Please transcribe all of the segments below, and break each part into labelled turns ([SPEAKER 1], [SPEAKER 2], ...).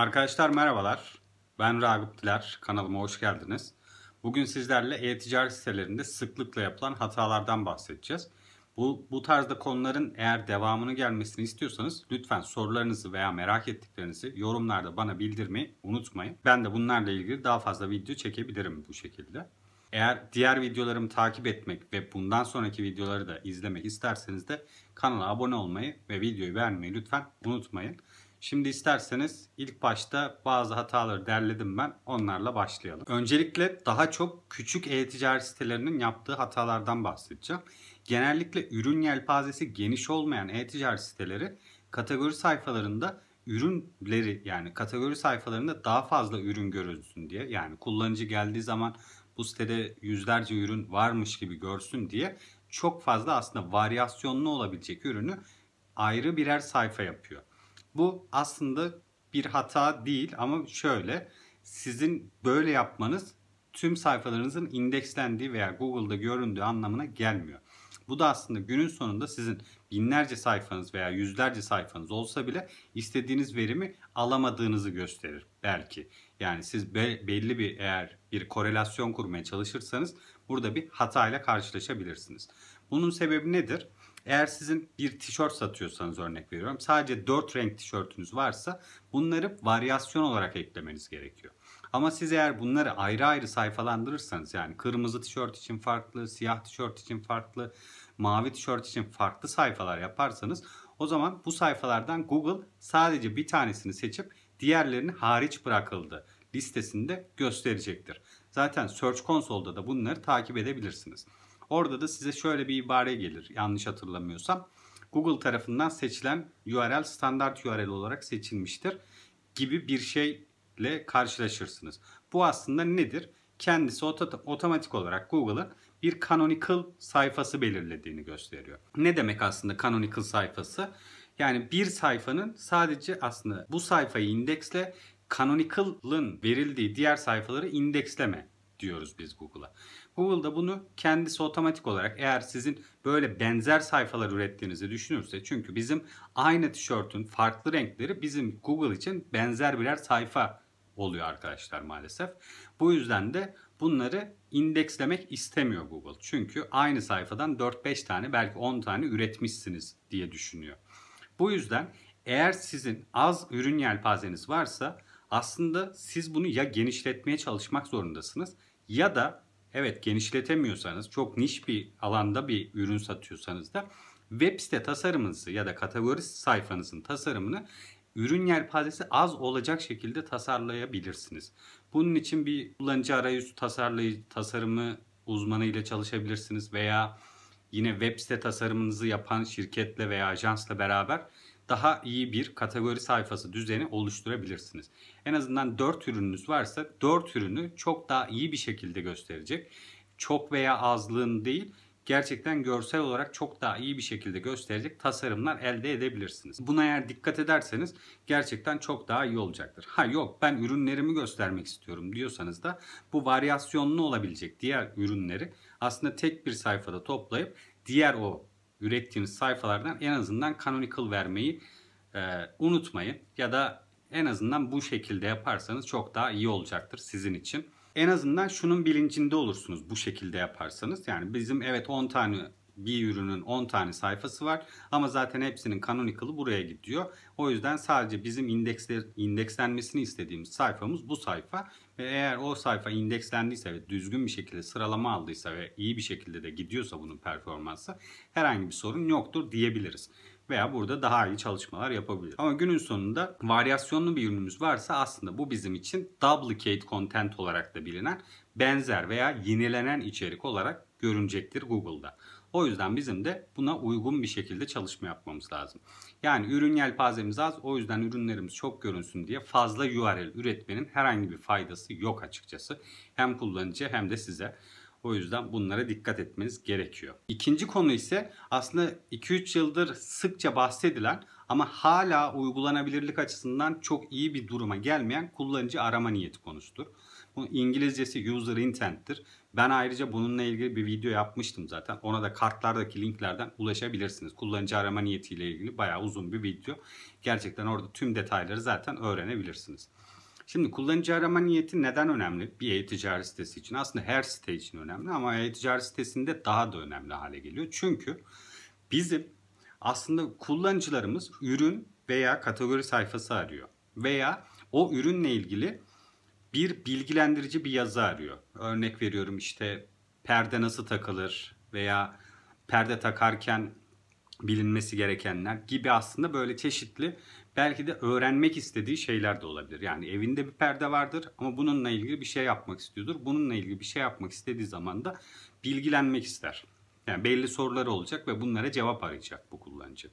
[SPEAKER 1] Arkadaşlar merhabalar. Ben Ragıp Diler. Kanalıma hoş geldiniz. Bugün sizlerle e-ticaret sitelerinde sıklıkla yapılan hatalardan bahsedeceğiz. Bu, bu tarzda konuların eğer devamını gelmesini istiyorsanız lütfen sorularınızı veya merak ettiklerinizi yorumlarda bana bildirmeyi unutmayın. Ben de bunlarla ilgili daha fazla video çekebilirim bu şekilde. Eğer diğer videolarımı takip etmek ve bundan sonraki videoları da izlemek isterseniz de kanala abone olmayı ve videoyu beğenmeyi lütfen unutmayın. Şimdi isterseniz ilk başta bazı hataları derledim ben. Onlarla başlayalım. Öncelikle daha çok küçük e-ticaret sitelerinin yaptığı hatalardan bahsedeceğim. Genellikle ürün yelpazesi geniş olmayan e-ticaret siteleri kategori sayfalarında ürünleri yani kategori sayfalarında daha fazla ürün görülsün diye yani kullanıcı geldiği zaman bu sitede yüzlerce ürün varmış gibi görsün diye çok fazla aslında varyasyonlu olabilecek ürünü ayrı birer sayfa yapıyor. Bu aslında bir hata değil ama şöyle sizin böyle yapmanız tüm sayfalarınızın indekslendiği veya Google'da göründüğü anlamına gelmiyor. Bu da aslında günün sonunda sizin binlerce sayfanız veya yüzlerce sayfanız olsa bile istediğiniz verimi alamadığınızı gösterir belki. Yani siz be, belli bir eğer bir korelasyon kurmaya çalışırsanız burada bir hatayla karşılaşabilirsiniz. Bunun sebebi nedir? Eğer sizin bir tişört satıyorsanız örnek veriyorum sadece 4 renk tişörtünüz varsa bunları varyasyon olarak eklemeniz gerekiyor. Ama siz eğer bunları ayrı ayrı sayfalandırırsanız yani kırmızı tişört için farklı, siyah tişört için farklı, mavi tişört için farklı sayfalar yaparsanız o zaman bu sayfalardan Google sadece bir tanesini seçip diğerlerini hariç bırakıldı listesinde gösterecektir. Zaten Search Console'da da bunları takip edebilirsiniz. Orada da size şöyle bir ibare gelir yanlış hatırlamıyorsam. Google tarafından seçilen URL standart URL olarak seçilmiştir gibi bir şeyle karşılaşırsınız. Bu aslında nedir? Kendisi otomatik olarak Google'ın bir canonical sayfası belirlediğini gösteriyor. Ne demek aslında canonical sayfası? Yani bir sayfanın sadece aslında bu sayfayı indeksle canonical'ın verildiği diğer sayfaları indeksleme diyoruz biz Google'a. Google da bunu kendisi otomatik olarak eğer sizin böyle benzer sayfalar ürettiğinizi düşünürse çünkü bizim aynı tişörtün farklı renkleri bizim Google için benzer birer sayfa oluyor arkadaşlar maalesef. Bu yüzden de bunları indekslemek istemiyor Google. Çünkü aynı sayfadan 4-5 tane belki 10 tane üretmişsiniz diye düşünüyor. Bu yüzden eğer sizin az ürün yelpazeniz varsa aslında siz bunu ya genişletmeye çalışmak zorundasınız ya da evet genişletemiyorsanız çok niş bir alanda bir ürün satıyorsanız da web site tasarımınızı ya da kategori sayfanızın tasarımını ürün yelpazesi az olacak şekilde tasarlayabilirsiniz. Bunun için bir kullanıcı arayüz tasarlayıcı tasarımı uzmanı ile çalışabilirsiniz veya yine web site tasarımınızı yapan şirketle veya ajansla beraber daha iyi bir kategori sayfası düzeni oluşturabilirsiniz. En azından 4 ürününüz varsa 4 ürünü çok daha iyi bir şekilde gösterecek. Çok veya azlığın değil gerçekten görsel olarak çok daha iyi bir şekilde gösterecek tasarımlar elde edebilirsiniz. Buna eğer dikkat ederseniz gerçekten çok daha iyi olacaktır. Ha yok ben ürünlerimi göstermek istiyorum diyorsanız da bu varyasyonlu olabilecek diğer ürünleri aslında tek bir sayfada toplayıp diğer o ürettiğiniz sayfalardan en azından canonical vermeyi e, unutmayın. Ya da en azından bu şekilde yaparsanız çok daha iyi olacaktır sizin için. En azından şunun bilincinde olursunuz bu şekilde yaparsanız. Yani bizim evet 10 tane bir ürünün 10 tane sayfası var ama zaten hepsinin canonical'ı buraya gidiyor. O yüzden sadece bizim indeksler, indekslenmesini istediğimiz sayfamız bu sayfa ve eğer o sayfa indekslendiyse ve düzgün bir şekilde sıralama aldıysa ve iyi bir şekilde de gidiyorsa bunun performansı herhangi bir sorun yoktur diyebiliriz veya burada daha iyi çalışmalar yapabilir. Ama günün sonunda varyasyonlu bir ürünümüz varsa aslında bu bizim için duplicate content olarak da bilinen benzer veya yenilenen içerik olarak görünecektir Google'da. O yüzden bizim de buna uygun bir şekilde çalışma yapmamız lazım. Yani ürün yelpazemiz az o yüzden ürünlerimiz çok görünsün diye fazla URL üretmenin herhangi bir faydası yok açıkçası. Hem kullanıcı hem de size. O yüzden bunlara dikkat etmeniz gerekiyor. İkinci konu ise aslında 2-3 yıldır sıkça bahsedilen ama hala uygulanabilirlik açısından çok iyi bir duruma gelmeyen kullanıcı arama niyeti konusudur. Bu İngilizcesi user intent'tir. Ben ayrıca bununla ilgili bir video yapmıştım zaten. Ona da kartlardaki linklerden ulaşabilirsiniz. Kullanıcı arama niyetiyle ilgili bayağı uzun bir video. Gerçekten orada tüm detayları zaten öğrenebilirsiniz. Şimdi kullanıcı arama niyeti neden önemli bir e-ticaret sitesi için? Aslında her site için önemli ama e-ticaret sitesinde daha da önemli hale geliyor. Çünkü bizim aslında kullanıcılarımız ürün veya kategori sayfası arıyor. Veya o ürünle ilgili bir bilgilendirici bir yazı arıyor. Örnek veriyorum işte perde nasıl takılır veya perde takarken bilinmesi gerekenler gibi aslında böyle çeşitli belki de öğrenmek istediği şeyler de olabilir. Yani evinde bir perde vardır ama bununla ilgili bir şey yapmak istiyordur. Bununla ilgili bir şey yapmak istediği zaman da bilgilenmek ister. Yani belli soruları olacak ve bunlara cevap arayacak bu kullanıcı.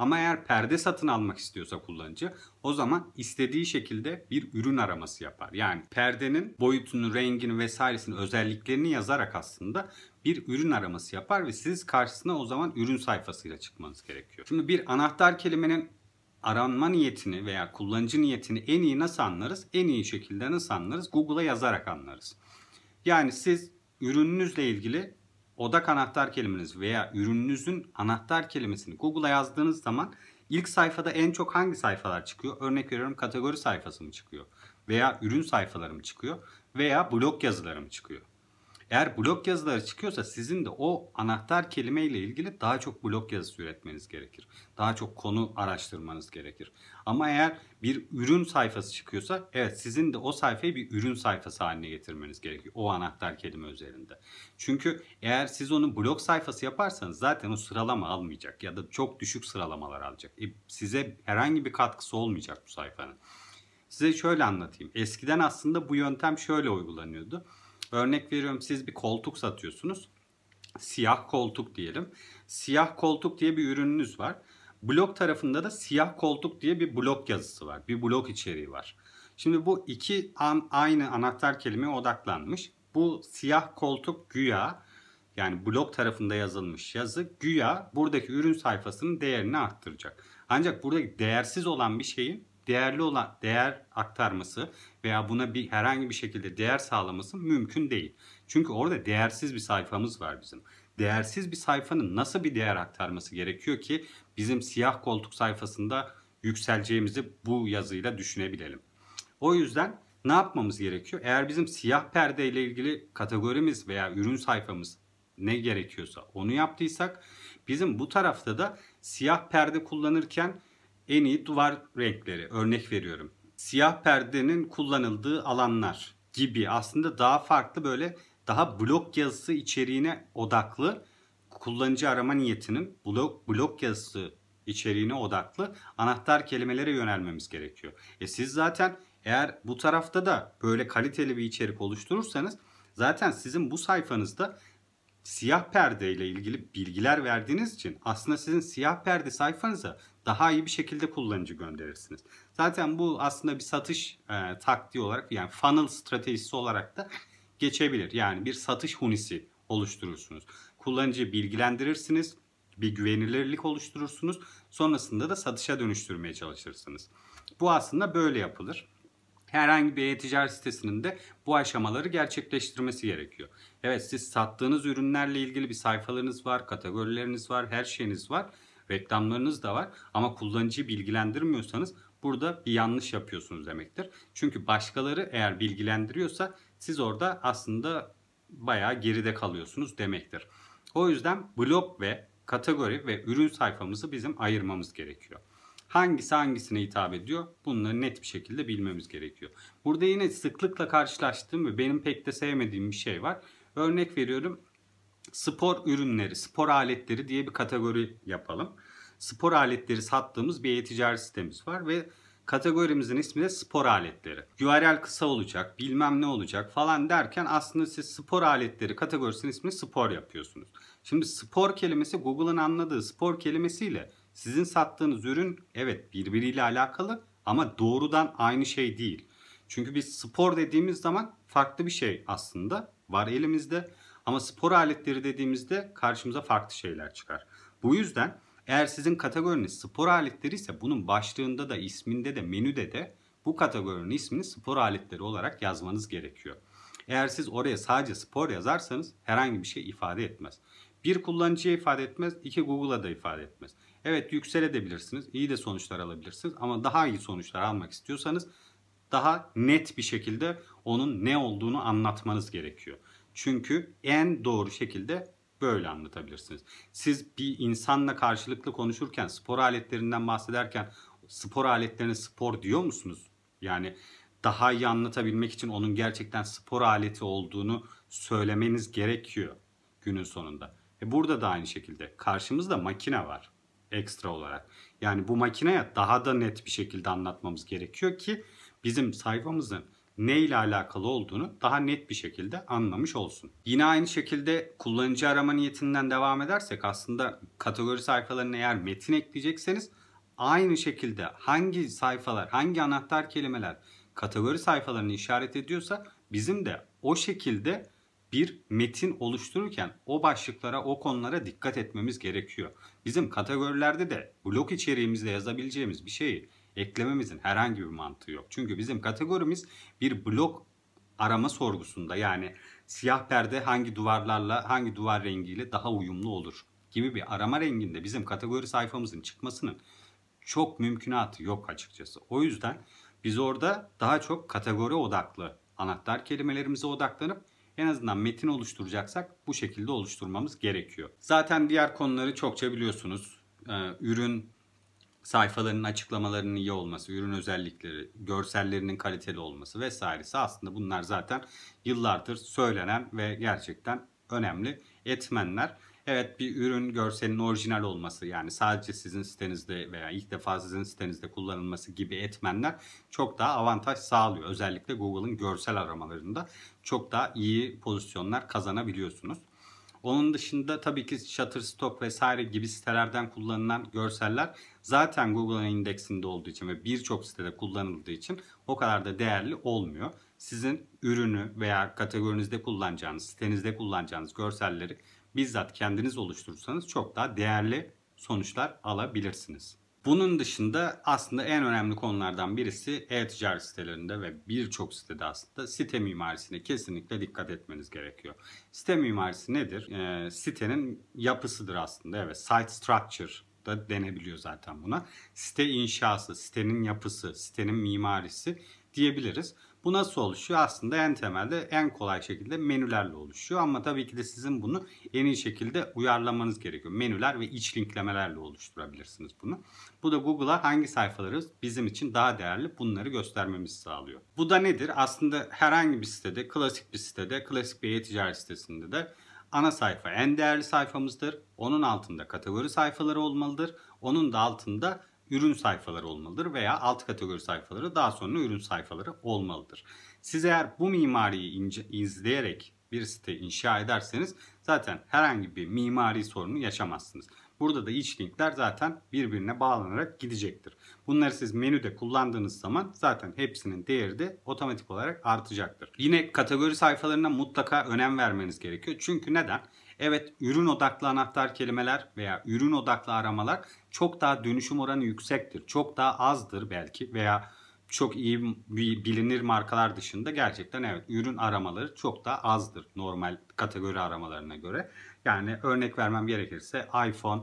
[SPEAKER 1] Ama eğer perde satın almak istiyorsa kullanıcı o zaman istediği şekilde bir ürün araması yapar. Yani perdenin boyutunu, rengini vesairesini, özelliklerini yazarak aslında bir ürün araması yapar ve siz karşısına o zaman ürün sayfasıyla çıkmanız gerekiyor. Şimdi bir anahtar kelimenin aranma niyetini veya kullanıcı niyetini en iyi nasıl anlarız? En iyi şekilde nasıl anlarız? Google'a yazarak anlarız. Yani siz ürününüzle ilgili odak anahtar kelimeniz veya ürününüzün anahtar kelimesini Google'a yazdığınız zaman ilk sayfada en çok hangi sayfalar çıkıyor? Örnek veriyorum kategori sayfası mı çıkıyor? Veya ürün sayfaları mı çıkıyor? Veya blog yazıları mı çıkıyor? Eğer blog yazıları çıkıyorsa sizin de o anahtar kelime ile ilgili daha çok blog yazısı üretmeniz gerekir. Daha çok konu araştırmanız gerekir. Ama eğer bir ürün sayfası çıkıyorsa evet sizin de o sayfayı bir ürün sayfası haline getirmeniz gerekiyor. O anahtar kelime üzerinde. Çünkü eğer siz onu blog sayfası yaparsanız zaten o sıralama almayacak ya da çok düşük sıralamalar alacak. E, size herhangi bir katkısı olmayacak bu sayfanın. Size şöyle anlatayım. Eskiden aslında bu yöntem şöyle uygulanıyordu. Örnek veriyorum siz bir koltuk satıyorsunuz. Siyah koltuk diyelim. Siyah koltuk diye bir ürününüz var. Blog tarafında da siyah koltuk diye bir blog yazısı var. Bir blog içeriği var. Şimdi bu iki an, aynı anahtar kelimeye odaklanmış. Bu siyah koltuk güya yani blog tarafında yazılmış yazı güya buradaki ürün sayfasının değerini arttıracak. Ancak buradaki değersiz olan bir şeyin değerli olan değer aktarması veya buna bir herhangi bir şekilde değer sağlaması mümkün değil. Çünkü orada değersiz bir sayfamız var bizim. Değersiz bir sayfanın nasıl bir değer aktarması gerekiyor ki bizim siyah koltuk sayfasında yükseleceğimizi bu yazıyla düşünebilelim. O yüzden ne yapmamız gerekiyor? Eğer bizim siyah perde ile ilgili kategorimiz veya ürün sayfamız ne gerekiyorsa onu yaptıysak bizim bu tarafta da siyah perde kullanırken en iyi duvar renkleri örnek veriyorum. Siyah perdenin kullanıldığı alanlar gibi aslında daha farklı böyle daha blok yazısı içeriğine odaklı kullanıcı arama niyetinin blok blok yazısı içeriğine odaklı anahtar kelimelere yönelmemiz gerekiyor. E siz zaten eğer bu tarafta da böyle kaliteli bir içerik oluşturursanız zaten sizin bu sayfanızda siyah perde ile ilgili bilgiler verdiğiniz için aslında sizin siyah perde sayfanıza daha iyi bir şekilde kullanıcı gönderirsiniz. Zaten bu aslında bir satış e, taktiği olarak yani funnel stratejisi olarak da geçebilir. Yani bir satış hunisi oluşturursunuz. Kullanıcıyı bilgilendirirsiniz, bir güvenilirlik oluşturursunuz. Sonrasında da satışa dönüştürmeye çalışırsınız. Bu aslında böyle yapılır. Herhangi bir e-ticaret sitesinin de bu aşamaları gerçekleştirmesi gerekiyor. Evet siz sattığınız ürünlerle ilgili bir sayfalarınız var, kategorileriniz var, her şeyiniz var. Reklamlarınız da var ama kullanıcıyı bilgilendirmiyorsanız burada bir yanlış yapıyorsunuz demektir. Çünkü başkaları eğer bilgilendiriyorsa siz orada aslında bayağı geride kalıyorsunuz demektir. O yüzden blog ve kategori ve ürün sayfamızı bizim ayırmamız gerekiyor. Hangisi hangisine hitap ediyor? Bunları net bir şekilde bilmemiz gerekiyor. Burada yine sıklıkla karşılaştığım ve benim pek de sevmediğim bir şey var. Örnek veriyorum spor ürünleri, spor aletleri diye bir kategori yapalım. Spor aletleri sattığımız bir e-ticaret sitemiz var ve kategorimizin ismi de spor aletleri. URL kısa olacak, bilmem ne olacak falan derken aslında siz spor aletleri kategorisinin ismini spor yapıyorsunuz. Şimdi spor kelimesi Google'ın anladığı spor kelimesiyle sizin sattığınız ürün evet birbiriyle alakalı ama doğrudan aynı şey değil. Çünkü biz spor dediğimiz zaman farklı bir şey aslında var elimizde. Ama spor aletleri dediğimizde karşımıza farklı şeyler çıkar. Bu yüzden eğer sizin kategoriniz spor aletleri ise bunun başlığında da isminde de menüde de bu kategorinin ismini spor aletleri olarak yazmanız gerekiyor. Eğer siz oraya sadece spor yazarsanız herhangi bir şey ifade etmez. Bir kullanıcıya ifade etmez, iki Google'a da ifade etmez. Evet yükselebilirsiniz, iyi de sonuçlar alabilirsiniz ama daha iyi sonuçlar almak istiyorsanız daha net bir şekilde onun ne olduğunu anlatmanız gerekiyor. Çünkü en doğru şekilde böyle anlatabilirsiniz. Siz bir insanla karşılıklı konuşurken, spor aletlerinden bahsederken spor aletlerine spor diyor musunuz? Yani daha iyi anlatabilmek için onun gerçekten spor aleti olduğunu söylemeniz gerekiyor günün sonunda. E burada da aynı şekilde karşımızda makine var ekstra olarak. Yani bu makineye daha da net bir şekilde anlatmamız gerekiyor ki bizim sayfamızın ne ile alakalı olduğunu daha net bir şekilde anlamış olsun. Yine aynı şekilde kullanıcı arama niyetinden devam edersek aslında kategori sayfalarına eğer metin ekleyecekseniz aynı şekilde hangi sayfalar, hangi anahtar kelimeler kategori sayfalarını işaret ediyorsa bizim de o şekilde bir metin oluştururken o başlıklara, o konulara dikkat etmemiz gerekiyor. Bizim kategorilerde de blok içeriğimizde yazabileceğimiz bir şeyi eklememizin herhangi bir mantığı yok. Çünkü bizim kategorimiz bir blok arama sorgusunda yani siyah perde hangi duvarlarla, hangi duvar rengiyle daha uyumlu olur gibi bir arama renginde bizim kategori sayfamızın çıkmasının çok mümkünatı yok açıkçası. O yüzden biz orada daha çok kategori odaklı anahtar kelimelerimize odaklanıp en azından metin oluşturacaksak bu şekilde oluşturmamız gerekiyor. Zaten diğer konuları çokça biliyorsunuz. Ee, ürün sayfalarının açıklamalarının iyi olması, ürün özellikleri, görsellerinin kaliteli olması vesairesi aslında bunlar zaten yıllardır söylenen ve gerçekten önemli etmenler. Evet bir ürün görselinin orijinal olması yani sadece sizin sitenizde veya ilk defa sizin sitenizde kullanılması gibi etmenler çok daha avantaj sağlıyor. Özellikle Google'ın görsel aramalarında çok daha iyi pozisyonlar kazanabiliyorsunuz. Onun dışında tabii ki Shutterstock vesaire gibi sitelerden kullanılan görseller zaten Google'ın indeksinde olduğu için ve birçok sitede kullanıldığı için o kadar da değerli olmuyor. Sizin ürünü veya kategorinizde kullanacağınız, sitenizde kullanacağınız görselleri bizzat kendiniz oluşturursanız çok daha değerli sonuçlar alabilirsiniz. Bunun dışında aslında en önemli konulardan birisi e-ticaret sitelerinde ve birçok sitede aslında site mimarisine kesinlikle dikkat etmeniz gerekiyor. Site mimarisi nedir? E, sitenin yapısıdır aslında. Evet, site structure da denebiliyor zaten buna. Site inşası, sitenin yapısı, sitenin mimarisi diyebiliriz. Bu nasıl oluşuyor? Aslında en temelde en kolay şekilde menülerle oluşuyor. Ama tabii ki de sizin bunu en iyi şekilde uyarlamanız gerekiyor. Menüler ve iç linklemelerle oluşturabilirsiniz bunu. Bu da Google'a hangi sayfaları bizim için daha değerli bunları göstermemizi sağlıyor. Bu da nedir? Aslında herhangi bir sitede, klasik bir sitede, klasik bir e-ticaret sitesinde de ana sayfa en değerli sayfamızdır. Onun altında kategori sayfaları olmalıdır. Onun da altında ürün sayfaları olmalıdır veya alt kategori sayfaları daha sonra ürün sayfaları olmalıdır. Siz eğer bu mimariyi ince, izleyerek bir site inşa ederseniz zaten herhangi bir mimari sorunu yaşamazsınız. Burada da iç linkler zaten birbirine bağlanarak gidecektir. Bunları siz menüde kullandığınız zaman zaten hepsinin değeri de otomatik olarak artacaktır. Yine kategori sayfalarına mutlaka önem vermeniz gerekiyor. Çünkü neden? Evet ürün odaklı anahtar kelimeler veya ürün odaklı aramalar çok daha dönüşüm oranı yüksektir. Çok daha azdır belki veya çok iyi bilinir markalar dışında gerçekten evet ürün aramaları çok daha azdır normal kategori aramalarına göre. Yani örnek vermem gerekirse iPhone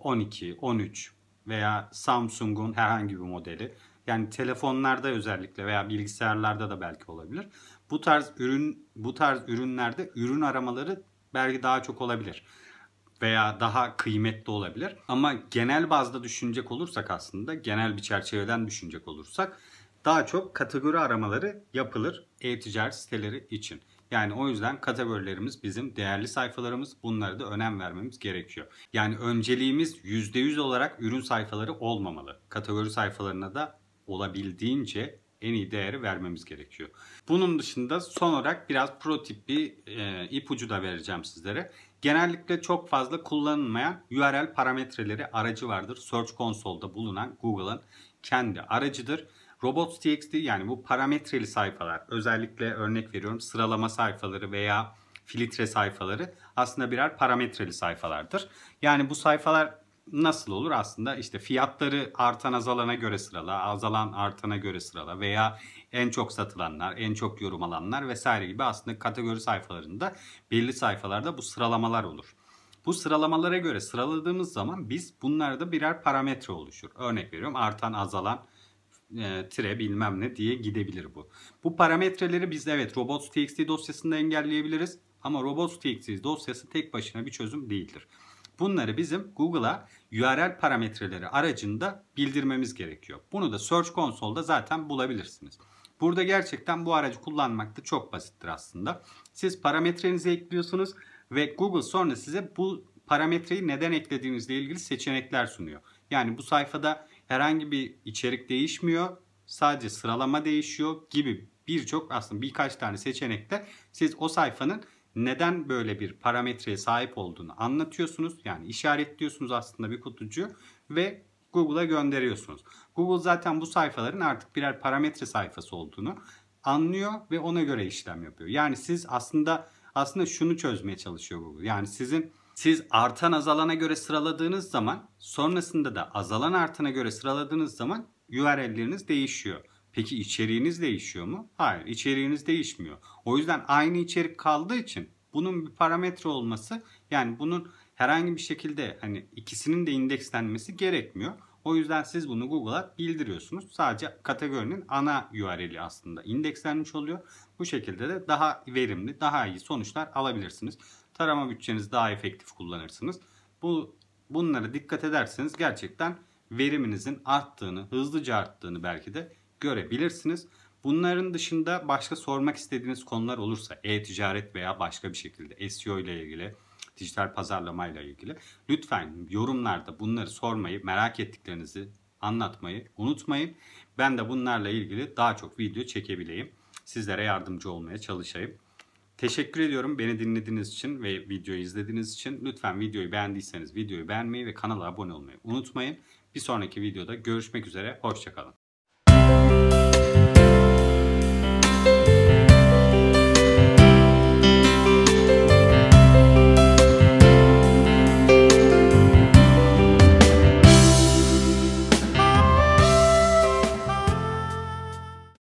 [SPEAKER 1] 12, e, 13 veya Samsung'un herhangi bir modeli. Yani telefonlarda özellikle veya bilgisayarlarda da belki olabilir. Bu tarz ürün bu tarz ürünlerde ürün aramaları belki daha çok olabilir veya daha kıymetli olabilir. Ama genel bazda düşünecek olursak aslında genel bir çerçeveden düşünecek olursak daha çok kategori aramaları yapılır e-ticaret siteleri için. Yani o yüzden kategorilerimiz bizim değerli sayfalarımız. Bunlara da önem vermemiz gerekiyor. Yani önceliğimiz %100 olarak ürün sayfaları olmamalı. Kategori sayfalarına da olabildiğince en iyi değeri vermemiz gerekiyor. Bunun dışında son olarak biraz pro tip bir e, ipucu da vereceğim sizlere. Genellikle çok fazla kullanılmayan URL parametreleri aracı vardır. Search Console'da bulunan Google'ın kendi aracıdır. Robots.txt yani bu parametreli sayfalar özellikle örnek veriyorum sıralama sayfaları veya filtre sayfaları aslında birer parametreli sayfalardır. Yani bu sayfalar nasıl olur aslında işte fiyatları artan azalana göre sırala, azalan artana göre sırala veya en çok satılanlar, en çok yorum alanlar vesaire gibi aslında kategori sayfalarında belli sayfalarda bu sıralamalar olur. Bu sıralamalara göre sıraladığımız zaman biz bunlarda birer parametre oluşur. Örnek veriyorum artan azalan e, tire bilmem ne diye gidebilir bu. Bu parametreleri biz evet robots.txt dosyasında engelleyebiliriz ama robots.txt dosyası tek başına bir çözüm değildir. Bunları bizim Google'a URL parametreleri aracında bildirmemiz gerekiyor. Bunu da Search Console'da zaten bulabilirsiniz. Burada gerçekten bu aracı kullanmak da çok basittir aslında. Siz parametrenizi ekliyorsunuz ve Google sonra size bu parametreyi neden eklediğinizle ilgili seçenekler sunuyor. Yani bu sayfada herhangi bir içerik değişmiyor, sadece sıralama değişiyor gibi birçok aslında birkaç tane seçenekte siz o sayfanın neden böyle bir parametreye sahip olduğunu anlatıyorsunuz. Yani işaretliyorsunuz aslında bir kutucu ve Google'a gönderiyorsunuz. Google zaten bu sayfaların artık birer parametre sayfası olduğunu anlıyor ve ona göre işlem yapıyor. Yani siz aslında aslında şunu çözmeye çalışıyor Google. Yani sizin siz artan azalana göre sıraladığınız zaman sonrasında da azalan artana göre sıraladığınız zaman URL'leriniz değişiyor. Peki içeriğiniz değişiyor mu? Hayır, içeriğiniz değişmiyor. O yüzden aynı içerik kaldığı için bunun bir parametre olması yani bunun herhangi bir şekilde hani ikisinin de indekslenmesi gerekmiyor. O yüzden siz bunu Google'a bildiriyorsunuz. Sadece kategorinin ana URL'i aslında indekslenmiş oluyor. Bu şekilde de daha verimli, daha iyi sonuçlar alabilirsiniz. Tarama bütçenizi daha efektif kullanırsınız. Bu bunlara dikkat ederseniz gerçekten veriminizin arttığını, hızlıca arttığını belki de görebilirsiniz. Bunların dışında başka sormak istediğiniz konular olursa e-ticaret veya başka bir şekilde SEO ile ilgili, dijital pazarlama ile ilgili lütfen yorumlarda bunları sormayı, merak ettiklerinizi anlatmayı unutmayın. Ben de bunlarla ilgili daha çok video çekebileyim. Sizlere yardımcı olmaya çalışayım. Teşekkür ediyorum beni dinlediğiniz için ve videoyu izlediğiniz için. Lütfen videoyu beğendiyseniz videoyu beğenmeyi ve kanala abone olmayı unutmayın. Bir sonraki videoda görüşmek üzere. Hoşçakalın.